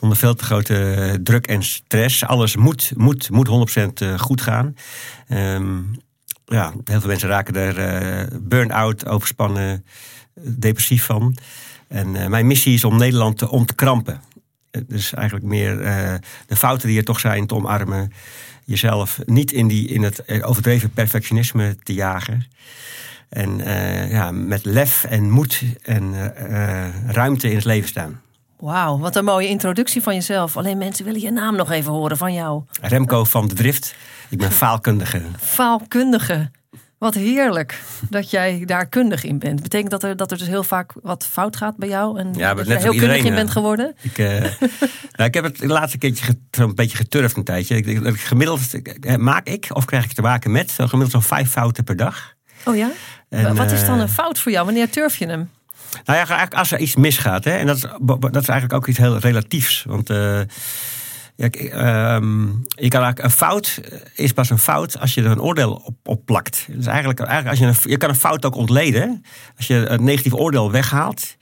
Onder veel te grote druk en stress. Alles moet, moet, moet 100% goed gaan. Ehm, ja, heel veel mensen raken er uh, burn-out, overspannen, depressief van. En mijn missie is om Nederland te ontkrampen. Dus eigenlijk meer de fouten die er toch zijn te omarmen. Jezelf niet in, die, in het overdreven perfectionisme te jagen. En ja, met lef en moed en ruimte in het leven staan. Wauw, wat een mooie introductie van jezelf. Alleen mensen willen je naam nog even horen van jou. Remco van de Drift. Ik ben faalkundige. Faalkundige. Wat heerlijk dat jij daar kundig in bent. Betekent dat er, dat er dus heel vaak wat fout gaat bij jou? En ja, dat je heel kundig in bent geworden? Ik, uh, nou, ik heb het de laatste keertje een beetje geturfd een tijdje. Ik, ik, gemiddeld maak ik, of krijg ik te maken met, gemiddeld zo'n vijf fouten per dag. Oh ja? En, Wat is dan een fout voor jou? Wanneer turf je hem? Nou ja, eigenlijk als er iets misgaat. Hè, en dat is, dat is eigenlijk ook iets heel relatiefs. Want uh, ja, um, je kan eigenlijk, een fout is pas een fout als je er een oordeel op, op plakt. Dus eigenlijk, eigenlijk als je, een, je kan een fout ook ontleden. Als je een negatief oordeel weghaalt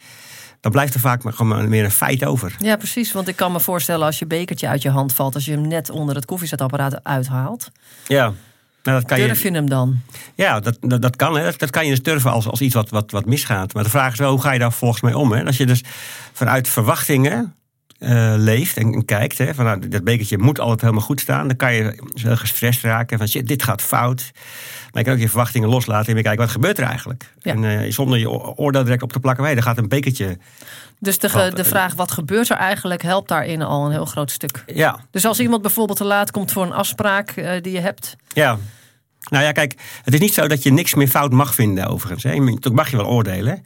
dan blijft er vaak maar gewoon meer een feit over. Ja, precies. Want ik kan me voorstellen als je bekertje uit je hand valt, als je hem net onder het koffiezetapparaat uithaalt. Ja. Nou, dat kan Durf je, hem dan? Ja, dat, dat, dat kan. Hè. Dat, dat, kan je dus durven als, als iets wat, wat, wat misgaat. Maar de vraag is wel, hoe ga je daar volgens mij om? Hè? Als je dus vanuit verwachtingen uh, leeft en, en, kijkt. Hè, van, nou, dat bekertje moet altijd helemaal goed staan. Dan kan je heel gestrest raken. Van shit, dit gaat fout. Maar je kan ook je verwachtingen loslaten en weer kijken wat gebeurt er eigenlijk. Ja. En uh, zonder je oordeel direct op te plakken. Wij, dan gaat een bekertje. Dus de, de vraag wat gebeurt er eigenlijk helpt daarin al een heel groot stuk. Ja. Dus als iemand bijvoorbeeld te laat komt voor een afspraak uh, die je hebt. Ja. Nou ja, kijk, het is niet zo dat je niks meer fout mag vinden overigens. Hè. Dat mag je wel oordelen.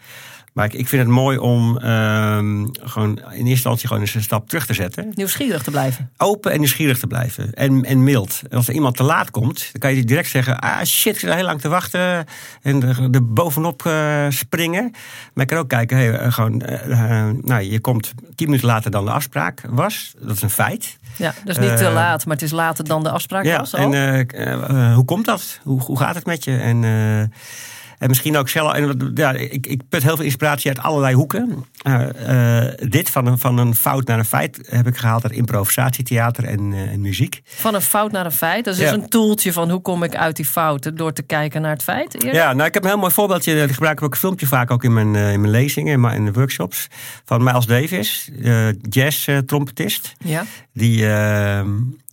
Maar ik, ik vind het mooi om uh, gewoon in eerste instantie gewoon eens een stap terug te zetten. Nieuwsgierig te blijven. Open en nieuwsgierig te blijven. En, en mild. En als er iemand te laat komt, dan kan je direct zeggen: Ah shit, ik zit heel lang te wachten. En er, er bovenop uh, springen. Maar ik kan ook kijken: hey, gewoon, uh, nou, je komt tien minuten later dan de afspraak was. Dat is een feit. Ja, dus niet te laat, maar het is later dan de afspraak ja, was. Al. En hoe komt dat? Hoe, hoe gaat het met je? En. En misschien ook zelf. En, ja, ik, ik put heel veel inspiratie uit allerlei hoeken. Uh, uh, dit van een, van een fout naar een feit heb ik gehaald uit improvisatietheater en, uh, en muziek. Van een fout naar een feit? Dat is ja. dus een toeltje van hoe kom ik uit die fouten door te kijken naar het feit? Eerder? Ja, nou ik heb een heel mooi voorbeeldje. Dat gebruik ik ook een filmpje vaak ook in mijn, in mijn lezingen en in de workshops. Van Miles Davis, jazz-trompetist. ja. Die ehm,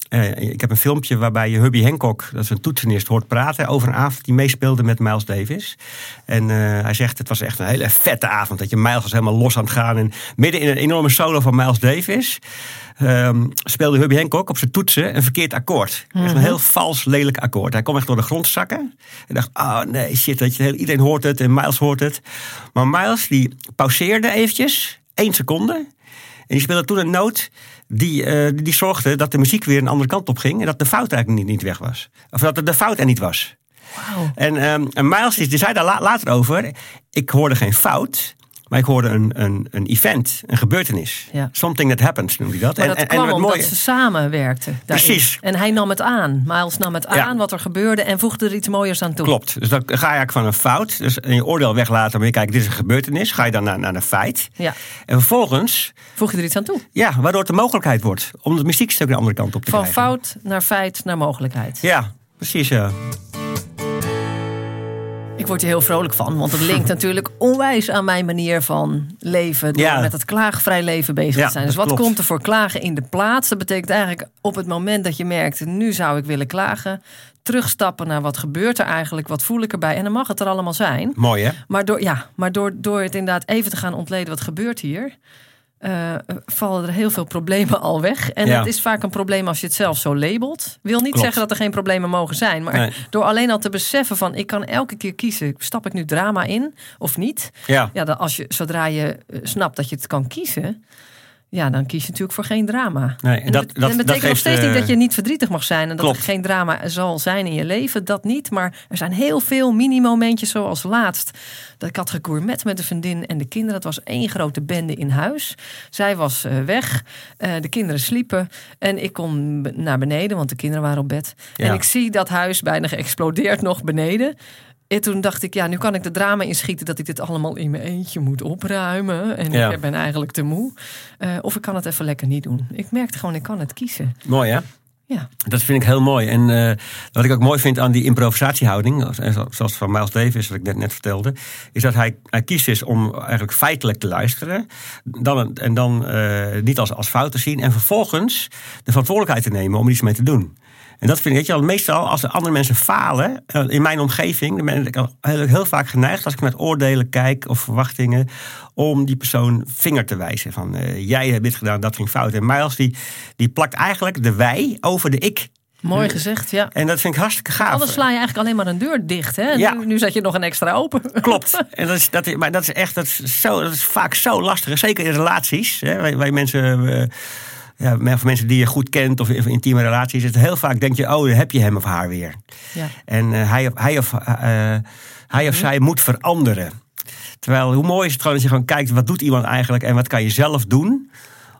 uh, ik heb een filmpje waarbij je Hubby Hancock, dat is een toetsenist, hoort praten over een avond die meespeelde met Miles Davis. En uh, hij zegt, het was echt een hele vette avond. Dat je Miles was helemaal los aan het gaan. En midden in een enorme solo van Miles Davis um, speelde Hubby Hancock op zijn toetsen een verkeerd akkoord. Mm -hmm. Echt een heel vals, lelijk akkoord. Hij kwam echt door de grond zakken. En dacht, oh nee, shit, dat je, iedereen hoort het en Miles hoort het. Maar Miles die pauzeerde eventjes, één seconde. En die speelde toen een noot die, uh, die zorgde dat de muziek weer een andere kant op ging. En dat de fout eigenlijk niet, niet weg was. Of dat de fout er niet was. Wow. En, um, en Miles die zei daar la later over. Ik hoorde geen fout. Maar ik hoorde een, een, een event, een gebeurtenis. Ja. Something that happens noemde hij dat. Maar dat en, kwam en, en omdat mooie... ze samenwerkten. Precies. En hij nam het aan. Miles nam het aan, Ja. wat er gebeurde... en voegde er iets mooiers aan toe. Klopt. Dus dan ga je eigenlijk van een fout. Dus je oordeel weglaten. Maar je kijkt, dit is een gebeurtenis. Ga je dan naar, naar een feit. Ja. En vervolgens, Voeg je er iets aan toe. ja, waardoor het de mogelijkheid wordt. Om het muziekstuk de andere kant op te Van krijgen. fout naar feit naar mogelijkheid. Ja, precies ja. Ik word er heel vrolijk van, want het linkt natuurlijk onwijs aan mijn manier van leven. Door Ja. met het klaagvrij leven bezig Ja, te zijn. Dus wat klopt. komt er voor klagen in de plaats? Dat betekent eigenlijk op het moment dat je merkt, nu zou ik willen klagen. Terugstappen naar wat gebeurt er eigenlijk, wat voel ik erbij. En dan mag het er allemaal zijn. Mooi hè? Maar door, ja, maar door, door het inderdaad even te gaan ontleden wat gebeurt hier. Eh, vallen er heel veel problemen al weg. En Ja. het is vaak een probleem als je het zelf zo labelt. Wil niet Klopt. zeggen dat er geen problemen mogen zijn. Maar Nee. door alleen al te beseffen van... ik kan elke keer kiezen, stap ik nu drama in of niet? Ja. Ja, dan als je, zodra je eh, snapt dat je het kan kiezen... ja, dan kies je natuurlijk voor geen drama. Nee, en dat, dat, dat betekent nog steeds niet eh, dat je niet verdrietig mag zijn en dat klopt. er geen drama zal zijn in je leven. Dat niet. Maar er zijn heel veel mini-momentjes, zoals laatst. Dat ik had gegourmet met een vriendin en de kinderen. Het was één grote bende in huis. Zij was eh, weg. Eh, de kinderen sliepen. En ik kom naar beneden, want de kinderen waren op bed. Ja. En ik zie dat huis bijna geëxplodeerd nog beneden. En toen dacht ik, ja, nu kan ik de drama inschieten dat ik dit allemaal in mijn eentje moet opruimen. En Ja. ik ben eigenlijk te moe. Eh, of ik kan het even lekker niet doen. Ik merkte gewoon, ik kan het kiezen. Mooi hè? Ja, Dat vind ik heel mooi. En eh, wat ik ook mooi vind aan die improvisatiehouding, eh, zo- zoals van Miles Davis, wat ik net, net vertelde, is dat hij, hij kiest is om eigenlijk feitelijk te luisteren. Dan, en dan eh, niet als, als fout te zien. En vervolgens de verantwoordelijkheid te nemen om iets mee te doen. En dat vind ik, weet je wel, meestal als de andere mensen falen, eh, in mijn omgeving, dan ben ik al heel, heel vaak geneigd, als ik naar oordelen kijk of verwachtingen, om die persoon vinger te wijzen. Van eh, jij hebt dit gedaan, dat ging fout. En Miles die, die plakt eigenlijk de wij over de ik. mooi gezegd, ja. En dat vind ik hartstikke gaaf. Anders sla je eigenlijk alleen maar een deur dicht. Hè? Ja. Nu, nu zet je nog een extra open. Klopt. En dat is, dat is, maar dat is echt dat is zo, dat is vaak zo lastig. Zeker in relaties. Hè, je mensen, eh, ja, of mensen die je goed kent of in intieme relaties. Is het heel vaak denk je, oh, dan heb je hem of haar weer. Ja. En eh, hij, of, hij, of, eh, hij of zij moet veranderen. Terwijl, hoe mooi is het gewoon als je gewoon kijkt, wat doet iemand eigenlijk en wat kan je zelf doen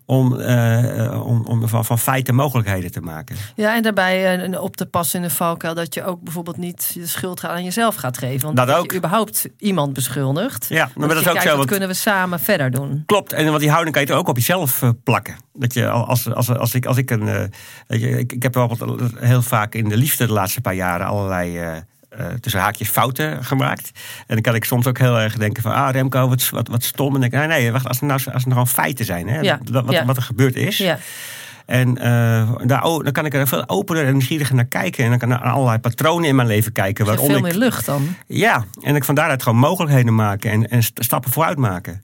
om, eh, om, om van, van feiten mogelijkheden te maken. ja, en daarbij eh, op te passen in de valkuil dat je ook bijvoorbeeld niet de schuld aan jezelf gaat geven. Want Dat ook. je überhaupt iemand beschuldigt. Ja, maar dat is ook kijkt, zo. Wat Want, kunnen we samen verder doen? klopt. En wat die houding kan je ook op jezelf eh, plakken. Dat je als, als, als, ik, als ik een. je, ik, ik heb bijvoorbeeld heel vaak in de liefde de laatste paar jaren allerlei. Eh, tussen haakjes fouten gemaakt. En dan kan ik soms ook heel erg denken van... ah Remco, wat, wat, wat stom. En dan denk ik, nee, nee, wacht, als er, nou, als er gewoon feiten zijn... Hè, Ja, wat, wat, er gebeurd is... Ja, En eh, daar, oh, dan kan ik er veel opener en nieuwsgieriger naar kijken. En dan kan ik naar allerlei patronen in mijn leven kijken. Waaronder veel ik, meer lucht dan. Ja, en ik van daaruit gewoon mogelijkheden maken. En, en st- stappen vooruit maken.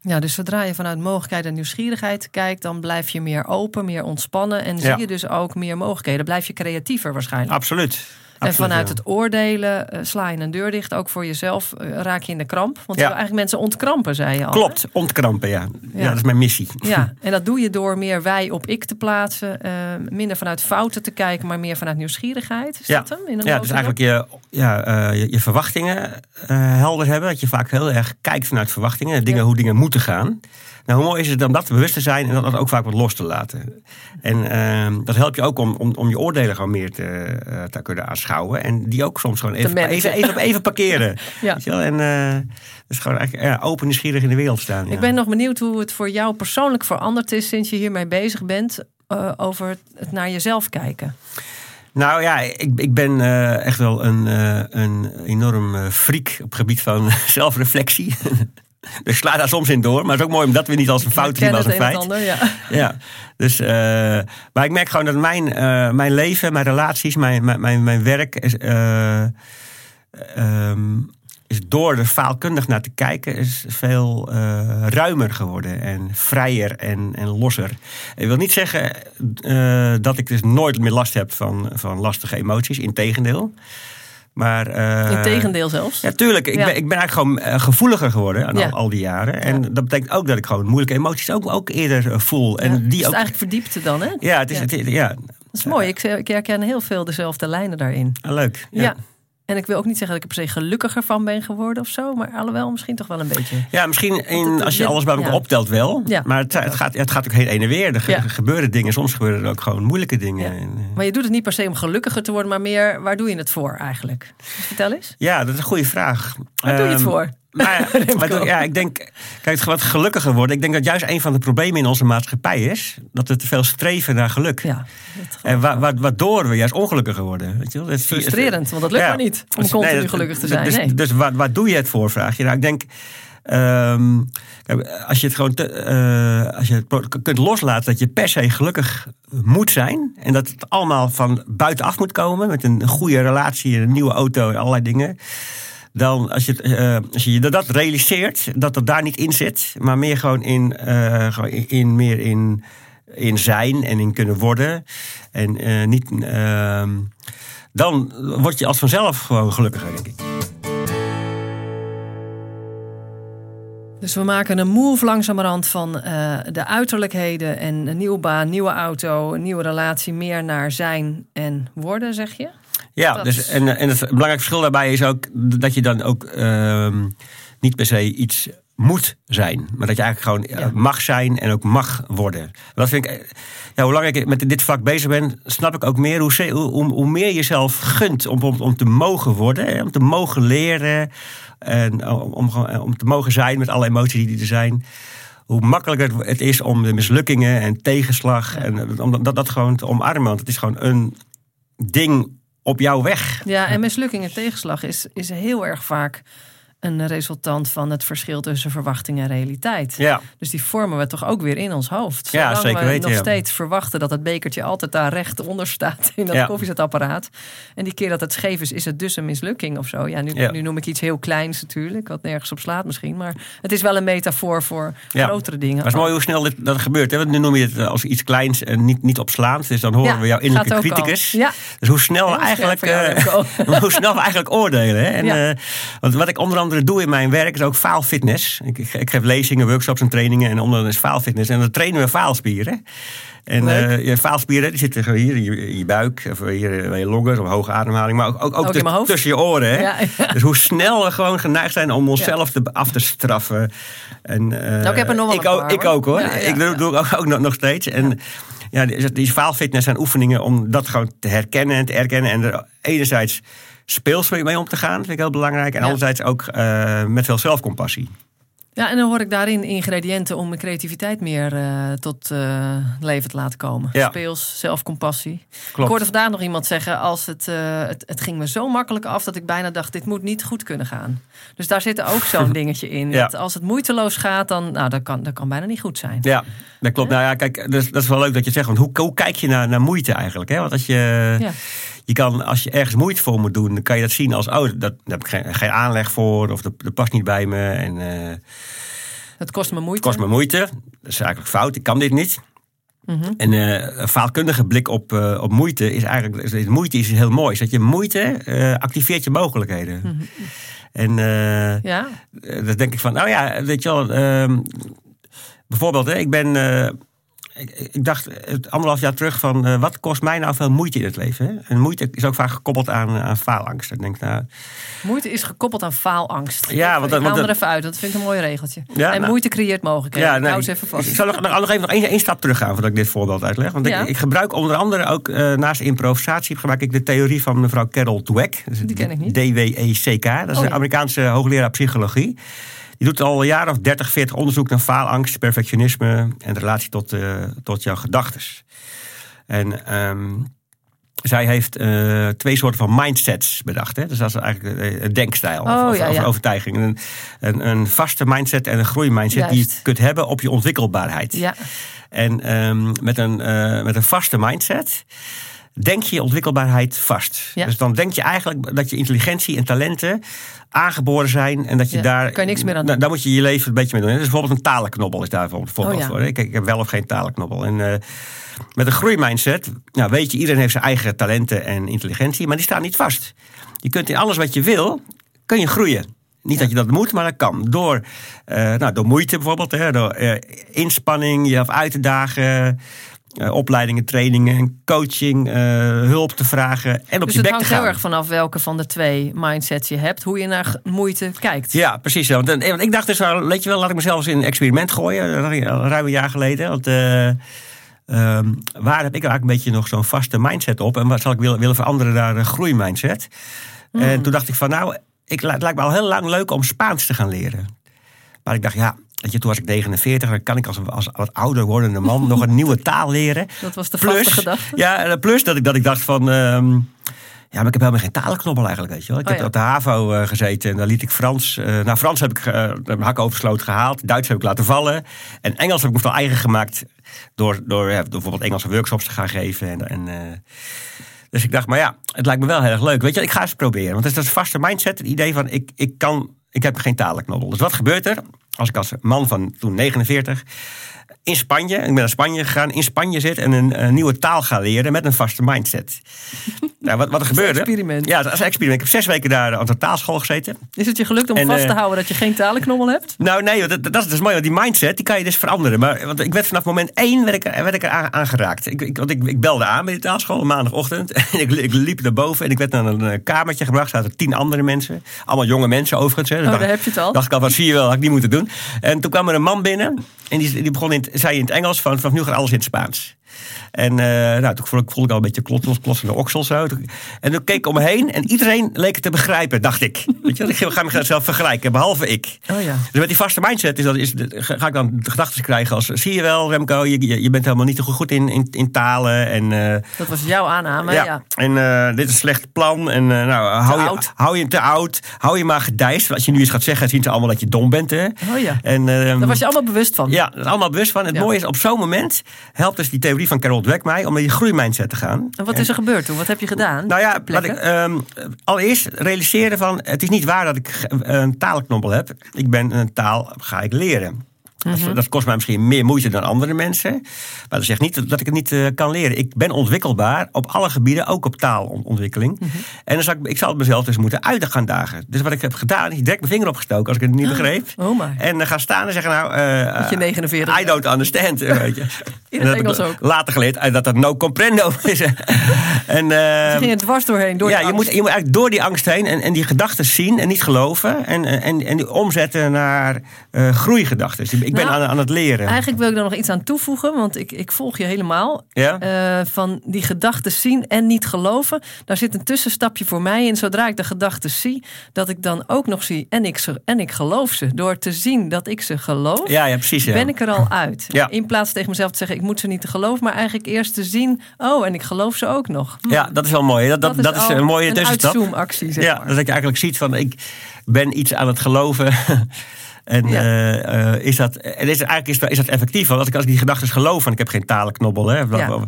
Ja, dus zodra je vanuit mogelijkheid en nieuwsgierigheid kijkt, dan blijf je meer open, meer ontspannen. En zie Ja. je dus ook meer mogelijkheden. Blijf je creatiever waarschijnlijk. Absoluut. En vanuit ja. het oordelen eh, sla je een deur dicht, ook voor jezelf. eh, raak je in de kramp. Want Ja. eigenlijk mensen ontkrampen, zei je al. Klopt, ontkrampen, ja. ja. Ja. dat is mijn missie. Ja, en dat doe je door meer wij op ik te plaatsen. eh, minder vanuit fouten te kijken, maar meer vanuit nieuwsgierigheid. Is Ja. dat hem? In een Ja, dus eigenlijk je, ja, je, je verwachtingen helder hebben. Dat je vaak heel erg kijkt vanuit verwachtingen. Dingen. Hoe dingen moeten gaan. Nou, hoe mooi is het om dat bewust te zijn en dat ook vaak wat los te laten. En ehm, dat helpt je ook om, om, om je oordelen gewoon meer te, eh, te kunnen aanschouwen. En die ook soms gewoon even, even, even, even parkeren. Ja. Weet je wel? En eh dus gewoon eigenlijk ja, open nieuwsgierig in de wereld staan. Ja. Ik ben nog benieuwd hoe het voor jou persoonlijk veranderd is sinds je hiermee bezig bent. eh, over het naar jezelf kijken. Nou ja, ik, ik ben echt wel een, eh, een enorm freak op het gebied van zelfreflectie. dus sla daar soms in door. Maar het is ook mooi om dat weer niet als een fout te zien, maar als een een en feit. ander, ja. Ja, dus, eh, maar ik merk gewoon dat mijn, eh, mijn leven, mijn relaties, mijn, mijn, mijn, werk is, eh, ehm, is door er faalkundig naar te kijken, is veel ruimer geworden en vrijer en, en losser. Ik wil niet zeggen dat ik dus nooit meer last heb van, van lastige emoties, integendeel. Maar, eh, Integendeel zelfs. ja, tuurlijk. Ik, Ja. ben, ik ben eigenlijk gewoon eh, gevoeliger geworden aan Ja. al, al die jaren. En dat betekent ook dat ik gewoon moeilijke emoties ook, ook eerder eh, voel. En Ja, die het is ook. eigenlijk verdiepte dan, hè? Ja, het is, Ja. Het, ja, Dat is mooi. Ik, ik herken heel veel dezelfde lijnen daarin. ah, leuk. Ja. En ik wil ook niet zeggen dat ik er per se gelukkiger van ben geworden of zo. Maar alhoewel, misschien toch wel een beetje. Ja, misschien in, als je alles bij elkaar ja. optelt wel. Ja. Maar het, het, gaat, het gaat ook heen en weer. Er ge- Ja. gebeuren dingen. Soms gebeuren er ook gewoon moeilijke dingen. Eh, Maar je doet het niet per se om gelukkiger te worden, maar meer waar doe je het voor eigenlijk? Vertel eens. ja, dat is een goede vraag. Waar doe je het Ehm, voor? Maar, ja, ik denk, kijk, wat gelukkiger worden. Ik denk dat juist een van de problemen in onze maatschappij is dat we te veel streven naar geluk. Ja, En wa wa waardoor we juist ongelukkiger worden. Weet je wel? Dat is- frustrerend, want dat lukt Ja. maar niet om continu nee, dat- gelukkig te zijn. Dus, Nee. dus waar, waar doe je het voor, vraag je? Nou, ik denk, ehm, als je het gewoon te- eh, als je het kunt loslaten dat je per se gelukkig moet zijn. En dat het allemaal van buitenaf moet komen. Met een goede relatie, een nieuwe auto en allerlei dingen. Dan als je, eh, als je dat realiseert, dat het daar niet in zit. Maar meer gewoon in, gewoon in, meer in, in zijn en in kunnen worden. En eh, niet... ehm, dan word je als vanzelf gewoon gelukkiger, denk ik. Dus we maken een move langzamerhand van uh, de uiterlijkheden en een nieuwe baan, nieuwe auto, een nieuwe relatie, meer naar zijn en worden, zeg je? Ja, dus, en, en het belangrijke verschil daarbij is ook dat je dan ook uh, niet per se iets moet zijn. Maar dat je eigenlijk gewoon mag zijn en ook mag worden. Dat vind ik, ja, hoe langer ik met dit vak bezig ben, snap ik ook meer hoe, hoe, hoe meer jezelf gunt om, om, om te mogen worden, om te mogen leren en om, om, om te mogen zijn met alle emoties die er zijn. Hoe makkelijker het is om de mislukkingen en tegenslag en om dat, dat gewoon te omarmen. Want het is gewoon een ding op jouw weg. Ja, en mislukking en tegenslag is, is heel erg vaak een resultant van het verschil tussen verwachting en realiteit. Ja. Dus die vormen we toch ook weer in ons hoofd. Zolang ja, zeker we weten, nog steeds verwachten dat het bekertje altijd daar recht onder staat in dat koffiezetapparaat. En die keer dat het scheef is, is het dus een mislukking of zo. Ja nu, nu, noem ik iets heel kleins natuurlijk, wat nergens op slaat misschien. Maar het is wel een metafoor voor grotere dingen. Maar het is mooi hoe snel dit, dat gebeurt. Hè? Want nu noem je het als iets kleins en niet, niet opslaand. Dus dan horen we jouw innerlijke criticus. Ja. Dus hoe snel, we eigenlijk, uh, hoe snel we eigenlijk oordelen. Hè? En, uh, want wat ik onder andere doe in mijn werk is ook faalfitness. Ik, ik, ik geef lezingen, workshops en trainingen en onder is faalfitness. En dan trainen we faalspieren. En uh, je faalspieren die zitten hier in je, buik, of hier in je longen, of hoge ademhaling, maar ook, ook, ook, tussen je oren. Hè? Ja, ja. Dus hoe snel we gewoon geneigd zijn om onszelf te, af te straffen. En, uh, nou, ik heb er nog wel ik, ook, ik ook hoor. Ik doe, doe ook, ook nog, nog steeds. En, ja, die, die faalfitness zijn oefeningen om dat gewoon te herkennen en te erkennen. En er enerzijds speels mee om te gaan, vind ik heel belangrijk. En anderzijds ook uh, met veel zelfcompassie. Ja, en dan hoor ik daarin ingrediënten om mijn creativiteit meer uh, tot uh, leven te laten komen. Ja. Speels, zelfcompassie. Klopt. Ik hoorde vandaag nog iemand zeggen: als het, uh, het, het ging me zo makkelijk af dat ik bijna dacht: dit moet niet goed kunnen gaan. Dus daar zit ook zo'n dingetje in. Ja. Dat als het moeiteloos gaat, dan nou, dat kan, dat kan bijna niet goed zijn. Ja, dat klopt. Nou ja, kijk, dat is, dat is wel leuk dat je zegt. Want hoe, hoe kijk je naar, naar moeite eigenlijk? Hè? Want als je. Je kan, als je ergens moeite voor moet doen, dan kan je dat zien als: oh, dat, daar heb ik geen, geen aanleg voor, of dat, dat, past niet bij me. En, uh, het kost me moeite. Het kost me moeite. Dat is eigenlijk fout. Ik kan dit niet. Mm -hmm. En uh, een faalkundige blik op, uh, op moeite is eigenlijk. Moeite is heel mooi. Dat je moeite activeert je mogelijkheden. Mm -hmm. En ja. dan denk ik van, nou ja, weet je wel. Ehm, bijvoorbeeld, hè, ik ben ik, ik, dacht het anderhalf jaar terug van uh, wat kost mij nou veel moeite in het leven? Hè? En moeite is ook vaak gekoppeld aan, aan faalangst. Ik denk, nou, moeite is gekoppeld aan faalangst. Ja, want, ik want, er even uit. Dat vind ik een mooi regeltje. Ja, en nou, moeite creëert mogelijkheden. Ja, nou, eens even vast. Ik zal nog, nog even nog één, één stap terug gaan voordat ik dit voorbeeld uitleg. Want ja. ik, ik, gebruik onder andere ook uh, naast improvisatie gebruik ik de theorie van mevrouw Carol Dweck. Die ken ik niet. DWECK. Dat is oh, een Amerikaanse hoogleraar psychologie. Je doet al jaren of 30, 40 onderzoek naar faalangst, perfectionisme en de relatie tot, uh, tot jouw gedachten. En um, zij heeft uh, twee soorten van mindsets bedacht. Hè? Dus dat is eigenlijk een eh, denkstijl oh, of, ja, overtuiging. Een, een, een, vaste mindset en een groeimindset die je kunt hebben op je ontwikkelbaarheid. Ja. En um, met, een, uh, met een vaste mindset denk je ontwikkelbaarheid vast. Ja. Dus dan denk je eigenlijk dat je intelligentie en talenten aangeboren zijn. En dat je daar. Kan je niks meer aan doen. Daar moet je je leven een beetje mee doen. Dus bijvoorbeeld een talenknobbel is daar een voorbeeld oh, voor. Ik, ik, heb wel of geen talenknobbel. En uh, met een groeimindset, nou weet je, iedereen heeft zijn eigen talenten en intelligentie, maar die staan niet vast. Je kunt in alles wat je wil, kun je groeien. Niet dat je dat moet, maar dat kan. Door, uh, nou, door moeite bijvoorbeeld, hè, door uh, inspanning, jezelf uit te dagen. Uh, opleidingen, trainingen, coaching, uh, hulp te vragen en op dus je bek te gaan. Dus het hangt heel erg vanaf welke van de twee mindsets je hebt, hoe je naar moeite kijkt. Ja, precies. Want, want ik dacht dus, weet je wel, laat ik mezelf eens in een experiment gooien, ruim een jaar geleden. Want, uh, um, waar heb ik eigenlijk een beetje nog zo'n vaste mindset op en wat zal ik willen, willen veranderen naar een groeimindset? Mm. En toen dacht ik van, nou, ik, het lijkt me al heel lang leuk om Spaans te gaan leren. Maar ik dacht, ja, Weet je, toen was ik 49, dan kan ik als, als wat ouder wordende man nog een nieuwe taal leren. Dat was de vaste gedachte. Ja, plus dat ik, dat ik dacht van... Um, ja, maar ik heb helemaal geen talenknobbel eigenlijk, weet je wel. Ik oh, heb op de HAVO uh, gezeten en daar liet ik Frans... Uh, nou, Frans heb ik uh, mijn hak oversloot gehaald. Duits heb ik laten vallen. En Engels heb ik me wel eigen gemaakt... door, door, ja, door bijvoorbeeld Engelse workshops te gaan geven. En, en dus ik dacht, maar ja, het lijkt me wel heel erg leuk. Weet je, ik ga eens proberen. Want het is dat vaste mindset, het idee van... ik, ik kan ik heb geen talenknobbel. Dus wat gebeurt er? Als ik als man van toen 49 in Spanje, ik ben naar Spanje gegaan, in Spanje zit en een, een nieuwe taal ga leren met een vaste mindset. nou, wat, wat er gebeurde. experiment. Ja, dat is een experiment. Ik heb zes weken daar aan de taalschool gezeten. Is het je gelukt om En, vast te eh, houden dat je geen talenknobbel hebt? Nou, nee, dat, dat, is, is mooi, want die mindset die kan je dus veranderen. Maar want ik werd vanaf moment één werd ik, er- werd ik er aan- aangeraakt. Ik, ik, want ik, ik belde aan bij de taalschool maandagochtend. En ik, ik liep naar boven en ik werd naar een eh, kamertje gebracht. Er zaten tien andere mensen. Allemaal jonge mensen overigens. Hè. Dus Oh, dacht- daar heb je het al. dacht ik al, wat zie je wel, had ik niet moeten doen. En toen kwam er een man binnen. En die, die begon in, zei in het Engels van, vanaf nu gaat alles in het Spaans. En eh, nou, toen voelde ik, voelde ik al een beetje klots, klotsende oksels zo. Toen- En toen keek ik om me heen en iedereen leek het te begrijpen, dacht ik. Weet je, ik ga mezelf vergelijken, behalve ik. Oh ja. Dus met die vaste mindset is dat, is, ga ik dan de gedachten krijgen als... zie je wel, Remco, je, je, bent helemaal niet zo goed in, in, in talen. En, eh, Dat was jouw aanname. Ja. ja. En eh, dit is een slecht plan. En eh, nou, hou je, oud. hou je te oud. Hou je maar gedijst. Als je nu eens gaat zeggen, zien ze allemaal dat je dom bent. Hè? Oh ja. En, Daar was je allemaal bewust van. ja, allemaal bewust van. Het Ja. mooie is, op zo'n moment helpt dus die theorie van Carol Dweck mij om naar die groeimindset te gaan. En wat is er gebeurd toen? Wat heb je gedaan? Nou ja, ik, ehm, allereerst realiseren van... het is niet waar dat ik een talenknobbel heb. Ik ben een taal, ga ik leren. Dat- Mhm. Dat kost mij misschien meer moeite dan andere mensen. Maar dat zegt niet dat- ik het niet eh, kan leren. Ik ben ontwikkelbaar op alle gebieden, ook op taalontwikkeling. Mhm. En dan zal ik, ik zal het mezelf dus moeten uit gaan dagen. Dus wat ik heb gedaan, is direct mijn vinger opgestoken als ik het niet begreep. Oh. En dan gaan staan en zeggen, nou... eh, je 49. I don't understand. Weet je. In het ik Engels ook. Later geleerd eh, dat dat no comprendo is. en, Je eh, ging er dwars doorheen. Door ja, je moet, je moet eigenlijk door die angst heen en, en die gedachten zien en niet geloven. En, en, en die omzetten naar eh groeigedachten. Dus ik ben Nou, aan, aan het leren. Eigenlijk wil ik daar nog iets aan toevoegen, want ik, ik volg je helemaal. Ja? Eh, van die gedachten zien en niet geloven. Daar zit een tussenstapje voor mij in. Zodra ik de gedachten zie, dat ik dan ook nog zie en ik, ze, en ik geloof ze. Door te zien dat ik ze geloof, ja, ja, precies. Ja. ben ik er al uit. Ja. In plaats tegen mezelf te zeggen, ik moet ze niet geloven, maar eigenlijk eerst te zien, oh, en ik geloof ze ook nog. Hm, ja, dat is wel mooi. Dat, dat, dat is, een mooie een tussenstap. uitzoomactie, zeg Ja, maar. dat je eigenlijk ziet van ik ben iets aan het geloven. En Ja. eh, eh, is dat, en is, eigenlijk is, dat- is dat effectief? Want als ik, als ik die gedachten geloof en ik heb geen talenknobbel, hè, Ja.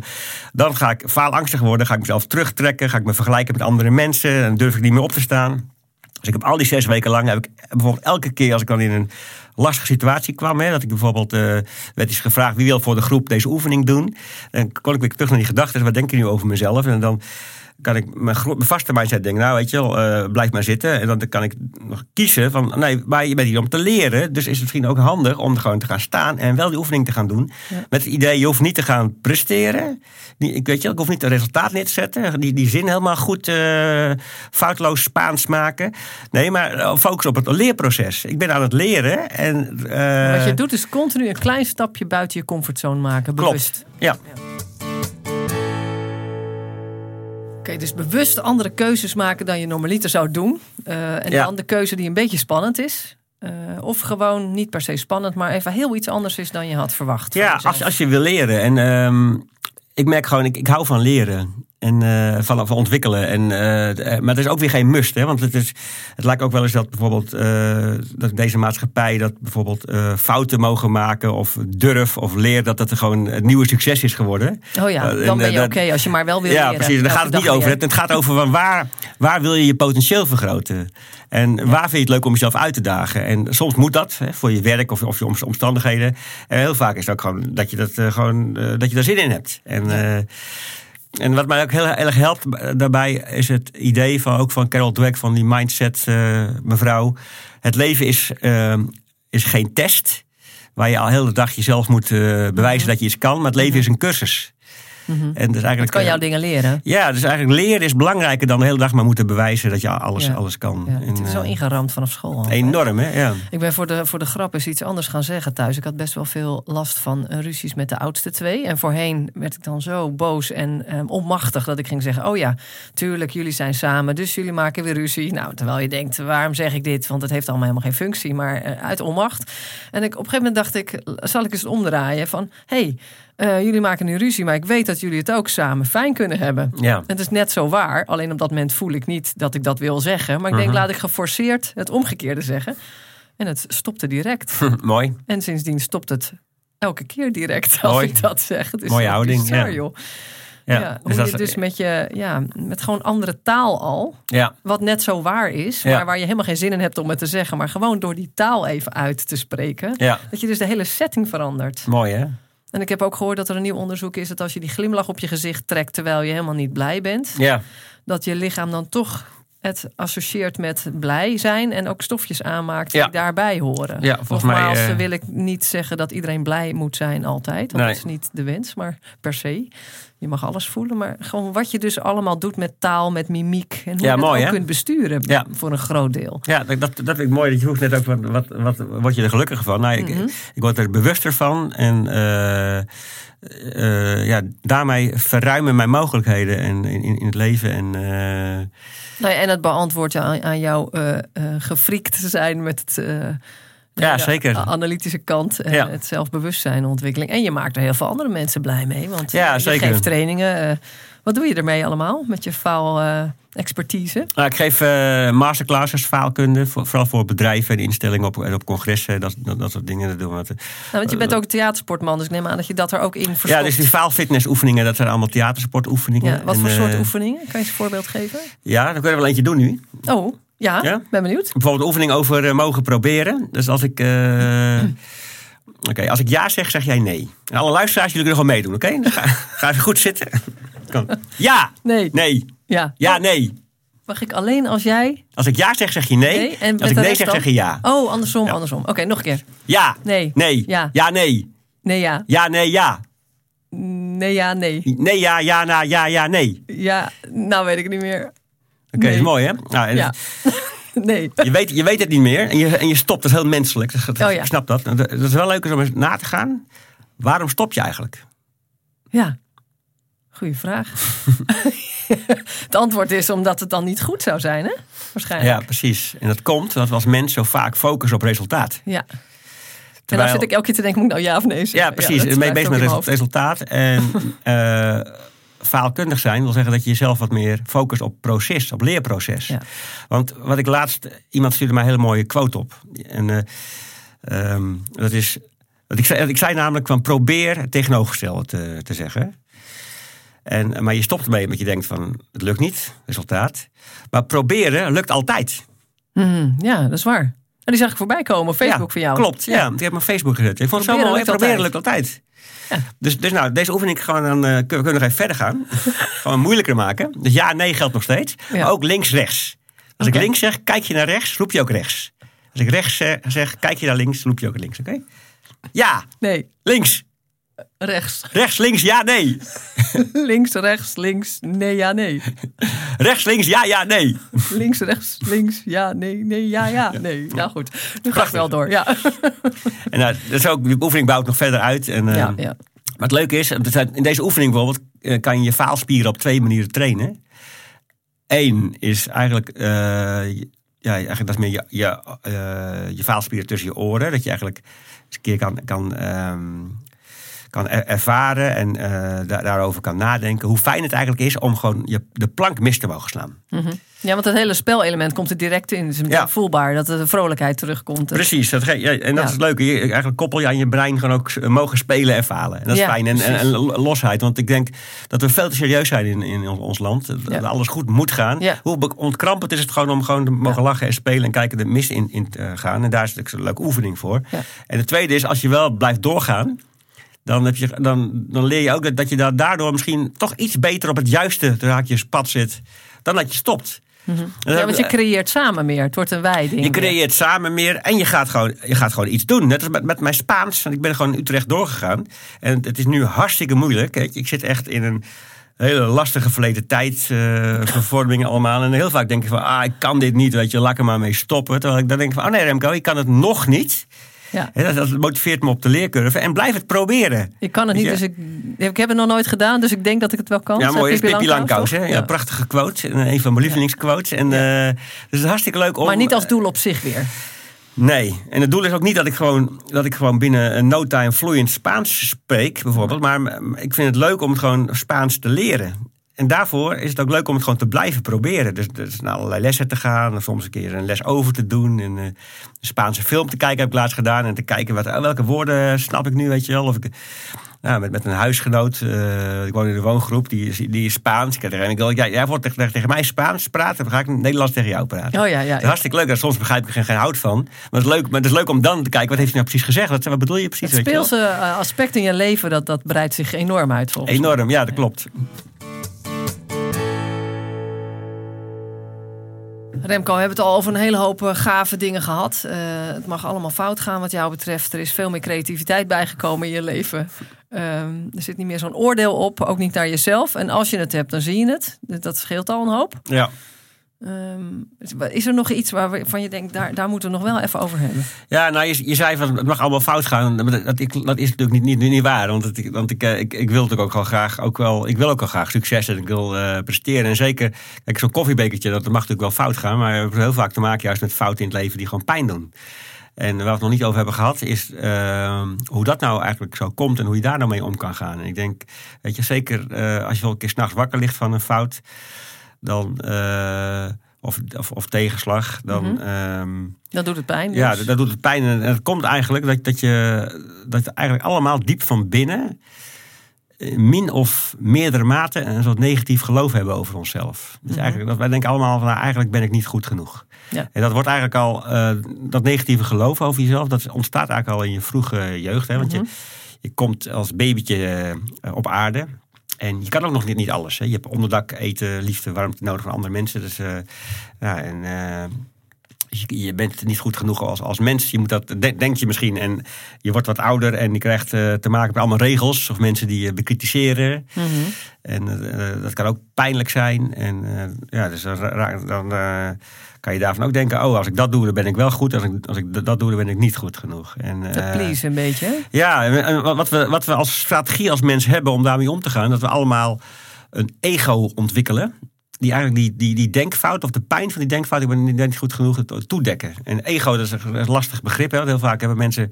dan ga ik faalangstig worden, ga ik mezelf terugtrekken, ga ik me vergelijken met andere mensen, dan durf ik niet meer op te staan. Dus ik heb al die zes weken lang, heb ik bijvoorbeeld elke keer als ik dan in een lastige situatie kwam, hè, dat ik bijvoorbeeld eh, werd eens gevraagd wie wil voor de groep deze oefening doen, dan kon ik weer terug naar die gedachten, wat denk je nu over mezelf? En dan kan ik mijn, mijn vaste mindset denken, nou weet je wel, eh, blijf maar zitten. En dan kan ik nog kiezen van, nee, maar je bent hier om te leren. Dus is het misschien ook handig om gewoon te gaan staan en wel die oefening te gaan doen. Ja. Met het idee, je hoeft niet te gaan presteren. Die, ik weet je, ik hoef niet het resultaat neer te zetten. Die, die zin helemaal goed, eh, foutloos Spaans maken. Nee, maar eh, focus op het leerproces. Ik ben aan het leren. En, Wat je doet is continu een klein stapje buiten je comfortzone maken, bewust. Klopt, ja. Oké, dus bewust andere keuzes maken dan je normaliter zou doen. Eh, en Ja. dan de keuze die een beetje spannend is. Eh, of gewoon niet per se spannend, maar even heel iets anders is dan je had verwacht. Ja, als, als je wil leren. En ehm, ik merk gewoon, ik, ik hou van leren. En eh, van, van ontwikkelen. En, eh, maar het is ook weer geen must. Hè? Want het, is, het lijkt ook wel eens dat bijvoorbeeld eh, dat deze maatschappij dat bijvoorbeeld eh, fouten mogen maken. Of durf of leer dat dat er gewoon het nieuwe succes is geworden. Oh ja, Eh, dan en, ben je eh, oké als je maar wel wil ja, leren. precies. Daar gaat het niet over. Het, het gaat over waar, waar wil je je potentieel vergroten? En waar vind je het leuk om jezelf uit te dagen? En soms moet dat hè, voor je werk of, of je om- omstandigheden. En heel vaak is het ook gewoon dat je, dat, eh, gewoon, eh, dat je daar zin in hebt. En, eh, en wat mij ook heel erg helpt daarbij is het idee van, ook van Carol Dweck van die mindset eh, mevrouw. Het leven is, eh, is geen test waar je al heel de dag jezelf moet eh, bewijzen dat je iets kan. Maar het leven is een cursus. Mhm. En dus eigenlijk, kan eh, jou dingen leren. ja, dus eigenlijk leren is belangrijker dan de hele dag maar moeten bewijzen dat je alles, Ja. alles kan. Ja, En, het is zo eh, ingeramd vanaf school. al, enorm, hè? Ja. Ik ben voor de, voor de grap eens iets anders gaan zeggen thuis. Ik had best wel veel last van eh, ruzies met de oudste twee. En voorheen werd ik dan zo boos en eh, onmachtig dat ik ging zeggen: Oh ja, tuurlijk, jullie zijn samen, dus jullie maken weer ruzie. Nou, terwijl je denkt: waarom zeg ik dit? Want het heeft allemaal helemaal geen functie, maar eh, uit onmacht. En ik, op een gegeven moment dacht ik: zal ik eens omdraaien van: hey, eh, jullie maken nu ruzie, maar ik weet dat jullie het ook samen fijn kunnen hebben. ja. Het is net zo waar. Alleen op dat moment voel ik niet dat ik dat wil zeggen. Maar ik denk, Mhm. laat ik geforceerd het omgekeerde zeggen. En het stopte direct. Mooi. En sindsdien stopt het elke keer direct als Mooi. ik dat zeg. Het is Mooie houding, bizar, ja. joh. Ja, Ja, hoe dus dat je is- dus met je, ja, met gewoon andere taal al, Ja, wat net zo waar is, Ja. maar waar je helemaal geen zin in hebt om het te zeggen, maar gewoon door die taal even uit te spreken, ja. dat je dus de hele setting verandert. Mooi hè? En ik heb ook gehoord dat er een nieuw onderzoek is dat als je die glimlach op je gezicht trekt terwijl je helemaal niet blij bent, Ja, dat je lichaam dan toch het associeert met blij zijn en ook stofjes aanmaakt die Ja. daarbij horen. Ja, volgens mij, eh, wil ik niet zeggen dat iedereen blij moet zijn altijd. Dat Nee. is niet de wens, maar per se. Je mag alles voelen, maar gewoon wat je dus allemaal doet met taal, met mimiek en hoe Ja, je dat mooi, ook kunt besturen Ja. voor een groot deel. Ja, dat, dat, dat vind ik mooi. Dat je vroeg net ook, wat, wat, wat word je er gelukkig van? Nou, ik, Mhm. ik word er bewuster van. En eh, eh, ja, daarmee verruimen mijn mogelijkheden en, in, in het leven. En, Nou ja, en het beantwoordt aan, aan jouw eh eh, gefriekt zijn met het. eh, Ja, de zeker. analytische kant en Ja. het zelfbewustzijn ontwikkeling. En je maakt er heel veel andere mensen blij mee. Want Ja, je zeker. geeft trainingen. Eh, wat doe je ermee allemaal met je faal eh, expertise? nou, ik geef eh, masterclasses faalkunde, voor, vooral voor bedrijven en instellingen op, en op congressen. Dat, dat, dat soort dingen. Dat doen we. Nou, want je bent ook theatersportman, dus ik neem aan dat je dat er ook in verstopt. Ja, dus die faalfitnessoefeningen, dat zijn allemaal theatersportoefeningen. Ja, wat En, voor soort eh, oefeningen? Kan je eens een voorbeeld geven? Ja, daar kunnen we wel eentje doen nu. Oh, ja, Ja? ben benieuwd. Bijvoorbeeld een oefening over eh, mogen proberen. Dus als ik. eh, Oké, als ik ja zeg, zeg jij nee. En alle luisteraars, jullie kunnen gewoon meedoen, oké? Dan Ga, ga even goed zitten. Ja, Nee, nee, ja. ja, nee. Mag ik alleen als jij... Als ik ja zeg, zeg je nee. Nee, en als ik nee zeg, dan? zeg je ja. Oh, andersom, Ja. andersom. Oké, nog een keer. Ja, Nee. nee, Ja. ja, nee. Nee, ja. Ja, nee, ja. Nee, ja, nee. Nee, ja, ja, na, ja, ja, nee. Oké, Ja, nou weet ik niet meer. Nee. is mooi, hè? Nou, Ja. nee. je, weet, je weet het niet meer en je, en je stopt. Dat is heel menselijk. Dat, dat- Oh ja. Ik snap dat. Dat is wel leuk om eens na te gaan. Waarom stop je eigenlijk? Ja. Goeie vraag. het antwoord is omdat het dan niet goed zou zijn, hè? Waarschijnlijk. Ja, precies. En dat komt omdat we als mens zo vaak focussen op resultaat. Ja. En Terwijl- dan zit ik elke keer te denken, moet ik nou ja of nee zeggen? Ja, precies. en mee blijft bezig met resultaat. En eh, faalkundig zijn wil zeggen dat je jezelf wat meer focust op proces, op leerproces. Ja. Want wat ik laatst, iemand stuurde mij een hele mooie quote op. En eh, ehm, dat is, dat ik, zei, ik zei namelijk van probeer het tegenovergestelde te, te zeggen. En, maar je stopt ermee omdat je denkt van het lukt niet, resultaat. Maar proberen lukt altijd. Mhm, ja, dat is waar. En die zag ik voorbij komen Facebook ja, van jou. Klopt, ja. Ik heb mijn Facebook gezet. Ik vond het zo mooi. lukt Proberen altijd. lukt altijd. Dus, dus nou, deze oefening gewoon dan, eh, kunnen we kunnen nog even verder gaan. gewoon moeilijker maken. Dus ja, nee geldt nog steeds. Ja. Maar ook links, rechts. Als ik links zeg, kijk je naar rechts, roep je ook rechts. Als ik rechts zeg, zeg kijk je naar links, roep je ook links. Oké? Ja, Nee, links, rechts. rechts, links, ja, nee. links, rechts, links, nee, ja, nee. Rechts, links, ja, ja, nee. Links, rechts, links, ja, nee, nee, ja, ja, nee. Ja, goed. Nu ga ik wel door. Ja, En nou, dat is ook, die oefening bouwt nog verder uit. En, eh, ja, ja. Maar het leuke is, in deze oefening bijvoorbeeld eh, kan je je faalspieren op twee manieren trainen. Eén is eigenlijk, ja, eigenlijk dat is meer je, je, tussen je oren. Dat je eigenlijk eens een keer kan, kan, ehm, kan er- ervaren en eh, da- daarover kan nadenken. Hoe fijn het eigenlijk is om gewoon je, de plank mis te mogen slaan. Ja, want het hele spelelement komt er direct in. Het is meteen Ja. voelbaar dat er de vrolijkheid terugkomt. Precies, dat, ja, en dat Ja. is het leuke. Je, eigenlijk koppel je aan je brein gewoon ook eh, mogen spelen en falen. En dat is Ja, fijn. En, en, precies. en losheid. Want ik denk dat we veel te serieus zijn in, in ons land. Dat alles goed moet gaan. Ja. Hoe ontkrampend is het gewoon om gewoon te mogen lachen en spelen en kijken de mis in, in te gaan. En daar is natuurlijk een leuke oefening voor. Ja. En het tweede is, als je wel blijft doorgaan. Dan, heb je, dan, dan leer je ook dat, dat je daar daardoor misschien toch iets beter op het juiste haakjes pad zit. Dan dat je stopt. Ja, want je creëert samen meer. Het wordt een wijding. Je creëert samen meer en je gaat gewoon, je gaat gewoon iets doen. Net als met, met mijn Spaans. Want ik ben gewoon in Utrecht doorgegaan. En het is nu hartstikke moeilijk. Kijk, ik zit echt in een hele lastige verleden tijd. eh vervormingen allemaal. En heel vaak denk ik van, ah, ik kan dit niet. Weet je, laat er maar mee stoppen. Terwijl ik dan denk van, oh nee Remco, ik kan het nog niet. Ja. Dat, dat motiveert me op de leercurve. En blijf het proberen. Ik kan het niet, dus ik, ik heb het nog nooit gedaan, dus ik denk dat ik het wel kan. Ja, mooi. is Pippi Langkous. hè? Ja, prachtige quote. En Een van mijn lievelingsquotes. En, eh, dus het is hartstikke leuk om... Maar niet als doel op zich weer. Nee, en het doel is ook niet dat ik gewoon, dat ik gewoon binnen een no time vloeiend Spaans spreek, bijvoorbeeld. Maar ik vind het leuk om het gewoon Spaans te leren. En daarvoor is het ook leuk om het gewoon te blijven proberen. Dus, dus naar allerlei lessen te gaan, en soms een keer een les over te doen. En, eh, een Spaanse film te kijken heb ik laatst gedaan. En te kijken wat, welke woorden snap ik nu, weet je wel. Of ik, nou, met, met een huisgenoot. Uh, ik woon in de woongroep, die is, die is Spaans. Ik en ik wil, ja, jij wordt tegen, tegen mij Spaans praten, dan ga ik Nederlands tegen jou praten. Oh ja, ja. hartstikke leuk. En soms begrijp ik er geen, hout van. Maar het, is leuk, maar het is leuk om dan te kijken, wat heeft hij nou precies gezegd? Wat, wat bedoel je precies? Het speelse eh, aspect in je leven, dat, dat breidt zich enorm uit volgens Enorm, ja, dat klopt. Remco, we hebben het al over een hele hoop eh, gave dingen gehad. Uh, het mag allemaal fout gaan wat jou betreft. Er is veel meer creativiteit bijgekomen in je leven. Uh, er zit niet meer zo'n oordeel op, ook niet naar jezelf. En als je het hebt, dan zie je het. Dat scheelt al een hoop. Ja. Um, is er nog iets waarvan je denkt, daar, daar moeten we nog wel even over hebben? Ja, nou, je, je zei van het mag allemaal fout gaan. Dat, dat, is natuurlijk niet, niet, niet waar. Want, want ik, ik, ik wil natuurlijk ook wel graag, ook wel, ik wil ook wel graag succes en ik wil uh, presteren. En zeker, kijk, zo'n koffiebekertje, dat mag natuurlijk wel fout gaan. Maar we hebben heel vaak te maken juist met fouten in het leven die gewoon pijn doen. En waar we het nog niet over hebben gehad, is uh, hoe dat nou eigenlijk zo komt en hoe je daar nou mee om kan gaan. En ik denk, weet je, zeker uh, als je wel een keer s'nachts wakker ligt van een fout dan, uh, of, of, of, tegenslag, dan. Mm -hmm. dat doet het pijn. Dus. Ja, dat, dat, doet het pijn. En het komt eigenlijk dat, dat je dat je eigenlijk allemaal diep van binnen min of meerdere mate een soort negatief geloof hebben over onszelf. Dus mm -hmm. eigenlijk, dat wij denken allemaal van nou, eigenlijk ben ik niet goed genoeg. Ja. En dat wordt eigenlijk al, uh, dat negatieve geloof over jezelf, dat ontstaat eigenlijk al in je vroege jeugd. Hè? Want mm -hmm. je, je komt als babytje uh, op aarde. En je kan ook nog niet, niet alles. Hè. Je hebt onderdak, eten, liefde, warmte nodig van andere mensen. Dus, uh, ja, en, uh, je, je, bent niet goed genoeg als, als mens. Je moet dat, denk je misschien. En je wordt wat ouder en je krijgt uh, te maken met allemaal regels. Of mensen die je bekritiseren. Mm -hmm. En dat kan ook pijnlijk zijn. En ja, dus dan, dan kan je daarvan ook denken: oh, als ik dat doe, dan ben ik wel goed. Als ik, als ik dat doe, dan ben ik niet goed genoeg. En, dat uh, please een beetje. Ja, en wat we, wat we als strategie als mens hebben om daarmee om te gaan, dat we allemaal een ego ontwikkelen. Die eigenlijk die, die, die denkfout of de pijn van die denkfout, ik ben niet goed genoeg, toedekken. En ego, dat is een lastig begrip. Hè? Heel vaak hebben mensen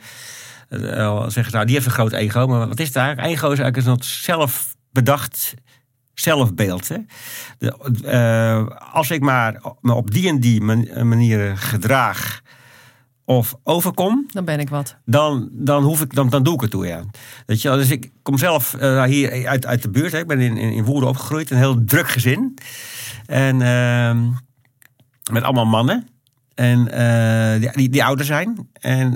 uh, zeggen, nou, die heeft een groot ego. Maar wat is het eigenlijk? Ego is eigenlijk een zelf bedacht zelfbeeld. Hè? De, uh, als ik maar me op die en die manieren gedraag of overkom. Dan ben ik wat. Dan, dan, hoef ik, dan, dan doe ik het toe, ja. Weet je, dus ik kom zelf uh, hier uit, uit de buurt. Hè. Ik ben in, in, Woerden opgegroeid. Een heel druk gezin. En uh, met allemaal mannen. En uh, die, die, die, ouder zijn. En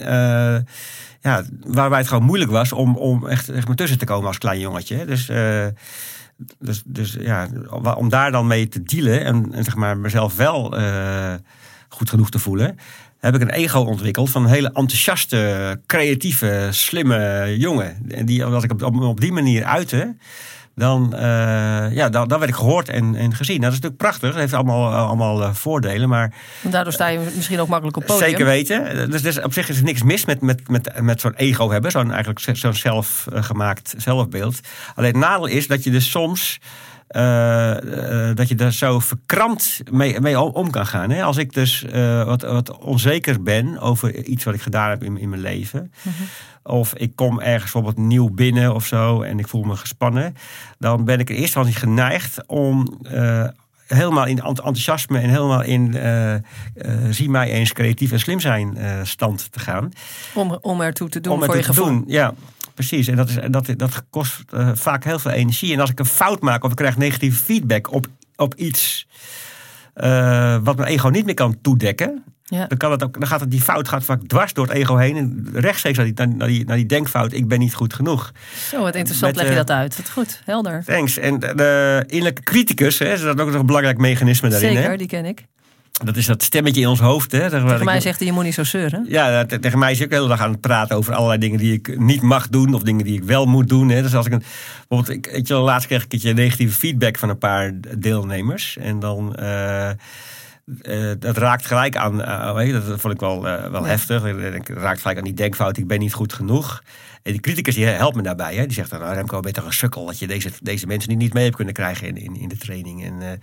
ja, waarbij het gewoon moeilijk was om, om echt, echt maar tussen te komen als klein jongetje. Dus dus, dus ja, om daar dan mee te dealen en, zeg maar mezelf wel uh, goed genoeg te voelen, heb ik een ego ontwikkeld van een hele enthousiaste, creatieve, slimme jongen. En die, als ik op, op, op die manier uitte, dan, uh, ja, dan, dan werd ik gehoord en, en gezien. Nou, dat is natuurlijk prachtig. Dat heeft allemaal, allemaal uh, voordelen. Maar, daardoor sta je misschien ook makkelijk op podium. Zeker weten. Dus, dus op zich is er niks mis met, met, met, met zo'n ego hebben. Zo'n eigenlijk zo'n zelfgemaakt zelfbeeld. Alleen het nadeel is dat je dus soms... Uh, uh, dat je daar zo verkrampt mee, mee om kan gaan. Hè? Als ik dus uh, wat, wat onzeker ben over iets wat ik gedaan heb in, in mijn leven. Mm -hmm. Of ik kom ergens bijvoorbeeld nieuw binnen of zo en ik voel me gespannen. Dan ben ik in eerste instantie geneigd om helemaal in enthousiasme en helemaal in zie mij eens creatief en slim zijn stand te gaan. Om, om ertoe te doen om voor je gevoel. Doen, ja. Precies, en dat, is, dat, dat kost uh, vaak heel veel energie. En als ik een fout maak of ik krijg negatieve feedback op, op iets uh, wat mijn ego niet meer kan toedekken, ja. dan, kan het ook, dan gaat het, die fout gaat vaak dwars door het ego heen. En rechtstreeks naar die, naar, die, naar die denkfout, ik ben niet goed genoeg. Zo, wat interessant Met, leg je dat uit. Wat goed, helder. Thanks. En de innerlijke criticus, hè, is dat ook nog een belangrijk mechanisme daarin. Zeker, hè? die ken ik. Dat is dat stemmetje in ons hoofd. Hè, tegen mij ik... zegt hij, je moet niet zo zeuren. Ja, tegen mij is hij ook de hele dag aan het praten over allerlei dingen die ik niet mag doen. Of dingen die ik wel moet doen. Hè. Dus als ik een, bijvoorbeeld, ik, weet je, laatst kreeg ik een keertje negatieve feedback van een paar deelnemers. En dan... Uh, uh, dat raakt gelijk aan, uh, dat vond ik wel, uh, wel ja. heftig. Het raakt gelijk aan die denkfout, ik ben niet goed genoeg. En die criticus die helpt me daarbij. Hè. Die zegt dan, nou, Remco, ben je toch een sukkel dat je deze, deze mensen niet mee hebt kunnen krijgen in, in, in de training. En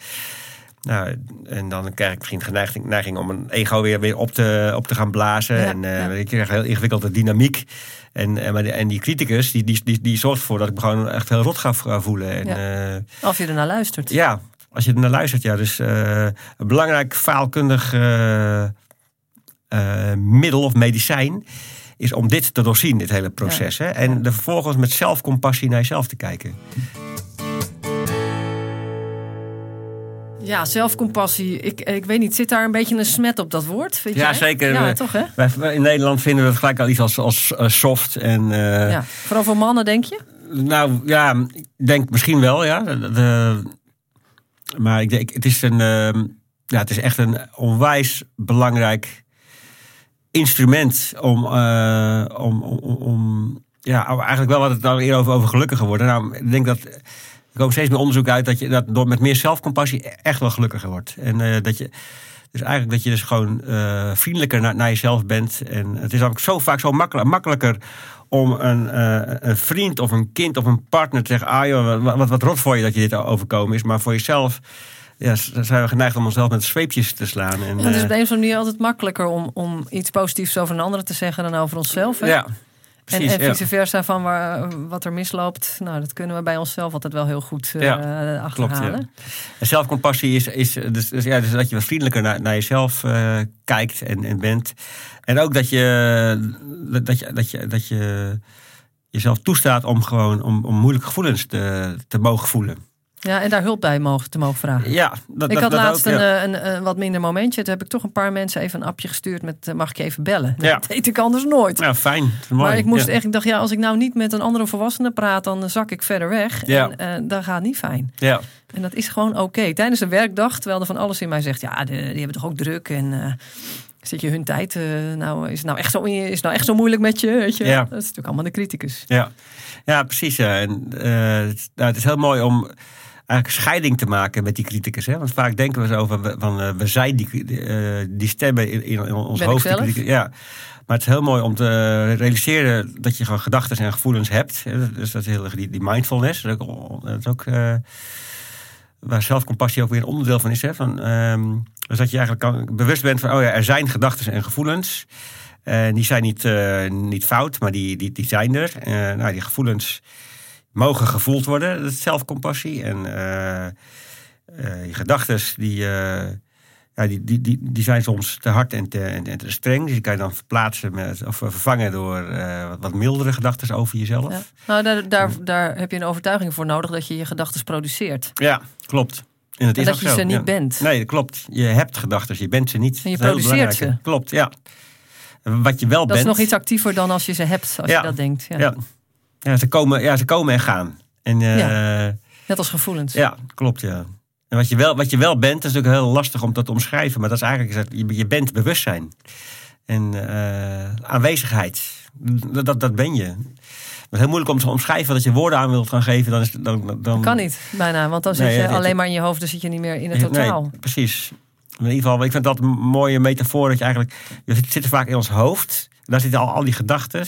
nou, en dan krijg ik misschien geneiging neiging om een ego weer, weer op, te, op te gaan blazen. Ja, en uh, ja. ik krijg heel ingewikkelde dynamiek. En, en, en die criticus, die, die, die, die zorgt ervoor dat ik me gewoon echt heel rot ga voelen. En, ja. uh, of je ernaar luistert. Ja, als je ernaar luistert, ja. Dus uh, een belangrijk faalkundig middel of medicijn is om dit te doorzien, dit hele proces. Hè? En er vervolgens met zelfcompassie naar jezelf te kijken. Ja, zelfcompassie. Ik, ik weet niet, zit daar een beetje een smet op dat woord? Vind ja, jij? zeker. Ja, toch hè? Wij, in Nederland vinden we het gelijk al iets als, als eh, soft. En, eh, Ja. Vooral voor mannen, denk je? Nou ja, ik denk misschien wel, ja. De- de- maar ik denk, het is, een, ehm, ja, het is echt een onwijs belangrijk instrument om, eh, om, om, om ja, eigenlijk wel wat het nou eerder over, over gelukkiger worden. Nou, ik denk dat er komt steeds meer onderzoek uit dat je dat door met meer zelfcompassie echt wel gelukkiger wordt. En eh, dat je dus eigenlijk dat je dus gewoon eh, vriendelijker naar, naar jezelf bent. En het is ook zo vaak zo makkelijk, makkelijker om een, eh, een vriend of een kind of een partner te zeggen: ah joh, wat, wat, wat rot voor je dat je dit overkomen is. Maar voor jezelf ja, zijn we geneigd om onszelf met zweepjes te slaan. En, Ja, het is op de een of andere manier altijd makkelijker om, om iets positiefs over een ander te zeggen dan over onszelf. Hè? ja, precies. en ja. vice versa van waar, wat er misloopt. Nou, dat kunnen we bij onszelf altijd wel heel goed eh, Ja, achterhalen. En zelfcompassie is, is dus, dus, ja, dus dat je wat vriendelijker naar, naar jezelf eh, kijkt en, en bent. En ook dat je, dat je, dat je, dat je jezelf toestaat om gewoon om, om moeilijke gevoelens te, te mogen voelen. Ja, en daar hulp bij mogen, te mogen vragen. Ja, dat, ik had dat laatst ook, een, ja. eh, een, een wat minder momentje. Toen heb ik toch een paar mensen even een appje gestuurd met... eh, mag ik je even bellen? Ja. Dat deed ik anders nooit. Ja, fijn. Is mooi. maar ik moest ja. echt, ik dacht, ja, als ik nou niet met een andere volwassene praat, dan zak ik verder weg. Ja. En eh dat gaat niet fijn. Ja, En dat is gewoon oké. Tijdens een werkdag, terwijl er van alles in mij zegt, ja, de- die hebben toch ook druk en eh, zit je hun tijd, eh, nou, is het nou echt zo, is het nou echt zo moeilijk met je? Weet je? Ja. Dat is natuurlijk allemaal de criticus. ja. ja precies. Ja. En, eh, het, nou, het is heel mooi om eigenlijk scheiding te maken met die criticus. Hè? Want vaak denken we zo van, we- van eh, we zijn die, die, eh, die stemmen in, ons Ben hoofd. die ja. Maar het is heel mooi om te realiseren dat je gewoon gedachten en gevoelens hebt. Dus dat is heel erg die, die mindfulness. Dat is ook, dat is ook eh, waar zelfcompassie ook weer een onderdeel van is. Hè? Van, ehm, dus dat je eigenlijk kan, bewust bent van, oh ja, er zijn gedachten en gevoelens. En die zijn niet, eh, niet fout, maar die, die, die zijn er. Eh, nou, die gevoelens mogen gevoeld worden, dat is zelfcompassie. En eh, eh, je gedachten, die, eh, ja, die, die, die, die zijn soms te hard en te, en, te streng. Dus die kan je dan verplaatsen met, of vervangen door wat, wat mildere gedachten over jezelf. Ja. Ja, Nou, daar, daar, daar heb je een overtuiging voor nodig dat je je gedachten produceert. klopt. En, het En is dat je zo, ze niet ja. bent. Nee, dat klopt. Je hebt gedachten, je bent ze niet. En je Dat produceert ze. Klopt, ja. Wat je wel Dat bent. is nog iets actiever dan als je ze hebt, als Ja. je dat denkt. Ja. Ja. Ja, ze komen, ja, ze komen en gaan. En, eh, ja. Net als gevoelens. klopt, ja. En wat je, wel, wat je wel bent, is natuurlijk heel lastig om dat te omschrijven. Maar dat is eigenlijk, je, je bent bewustzijn. En eh, aanwezigheid. Dat, dat, dat ben je. Het is heel moeilijk om te omschrijven dat je woorden aan wilt gaan geven. Dan is, dan, dan, Kan niet, bijna. Want dan zit Nee, je ja, dit- alleen maar in je hoofd, dan zit je niet meer in het totaal. Nee, precies. In ieder geval, ik vind dat een mooie metafoor. Dat je eigenlijk, je zit, zit vaak in ons hoofd. Daar zitten al, al die gedachten.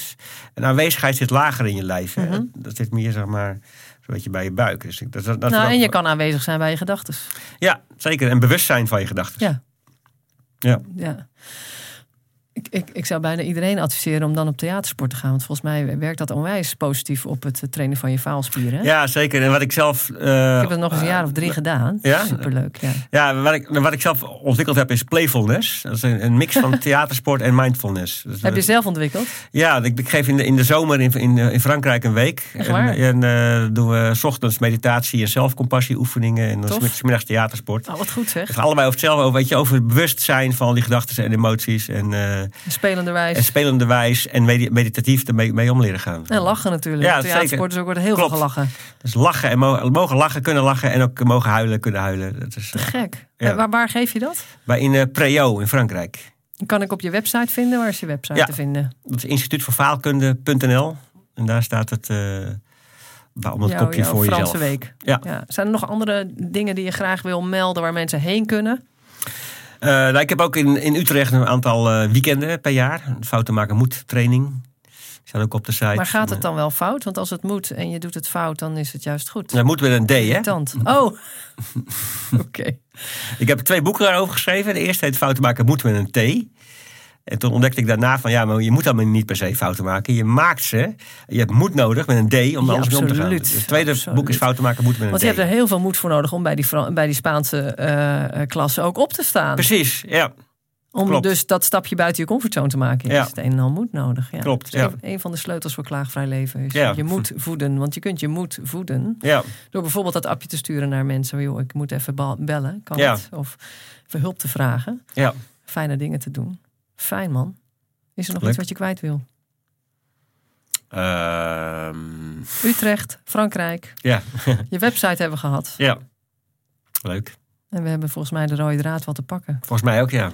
En aanwezigheid zit lager in je lijf. Mhm. Dat zit meer, zeg maar, zo'n beetje bij je buik. Dus dat, dat, dat- nou, en je kan aanwezig zijn bij je gedachten. Ja, zeker. En bewustzijn van je gedachten. Ja. Ja. ja. Ik, ik, ik zou bijna iedereen adviseren om dan op theatersport te gaan. Want volgens mij werkt dat onwijs positief op het trainen van je faalspieren. Ja, zeker. En wat ik zelf. eh, Ik heb het nog eens een jaar of drie gedaan. Ja? Superleuk, ja. Ja, wat ik, wat ik zelf ontwikkeld heb is playfulness. Dat is een, een mix van theatersport en mindfulness. Dus, Heb je eh, zelf ontwikkeld? Ja, ik, ik geef in de, in de zomer in, in, in Frankrijk een week. Echt en waar? en eh, doen we 's ochtends meditatie en zelfcompassie oefeningen. En dan middags theatersport. Oh, wat goed zeg. Het gaat allebei over hetzelfde, over, weet je, over het bewustzijn van die gedachten en emoties. En, eh Spelenderwijs. en spelende wijs en medi- meditatief ermee mee om leren gaan. En lachen natuurlijk. Ja, Ja, Theatersport is ook wordt heel Klopt. veel gelachen. Dus lachen en mo- mogen lachen, kunnen lachen en ook mogen huilen, kunnen huilen. Dat is Te eh, gek. Ja. Waar, waar geef je dat? bij in eh Preo in Frankrijk. Kan ik op je website vinden? Waar is je website Ja. te vinden? Dat is instituutvoorvaalkunde.nl. En daar staat het, onder het kopje jouw voor Franse jezelf. week. Ja. Zijn er nog andere dingen die je graag wil melden waar mensen heen kunnen? Eh, nou, ik heb ook in, in Utrecht een aantal eh, weekenden per jaar. Een fouten maken moet training. Die staat ook op de site. Maar gaat het dan wel fout? Want als het moet en je doet het fout, dan is het juist goed. Dat moet met een D, hè? Oh, oké. Ik heb twee boeken daarover geschreven. De eerste heet Fouten maken moet met een T. En toen ontdekte ik daarna van ja, maar je moet allemaal niet per se fouten maken. Je maakt ze. Je hebt moed nodig met een D om Ja, alles mee om te gaan. Dus het tweede Absoluut. boek is Fouten maken moet met een Want D. je hebt er heel veel moed voor nodig om bij die, bij die Spaanse eh, eh, klasse ook op te staan. Precies, ja. Om Klopt. dus dat stapje buiten je comfortzone te maken, Ja. is het een en al moed nodig. Ja. Klopt, Dus ja. een, een van de sleutels voor klaagvrij leven is Ja. je moed voeden. Want je kunt je moed voeden Ja, door bijvoorbeeld dat appje te sturen naar mensen. Joh, ik moet even bellen, kan Ja. het? Of even hulp te vragen. ja. Fijne dingen te doen. Fijn man. Is er nog Leuk. iets wat je kwijt wil? Ehm, Utrecht, Frankrijk. ja. Je website hebben we gehad. ja. Leuk. En we hebben volgens mij de rode draad wat te pakken. Volgens mij ook, ja.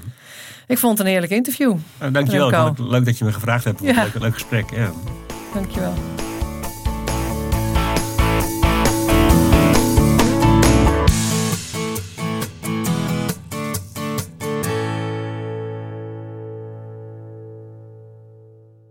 Ik vond het een heerlijk interview. Uh, dankjewel. Leuk, dat je me gevraagd hebt. Ja. leuk, leuk gesprek. Ja. Dankjewel.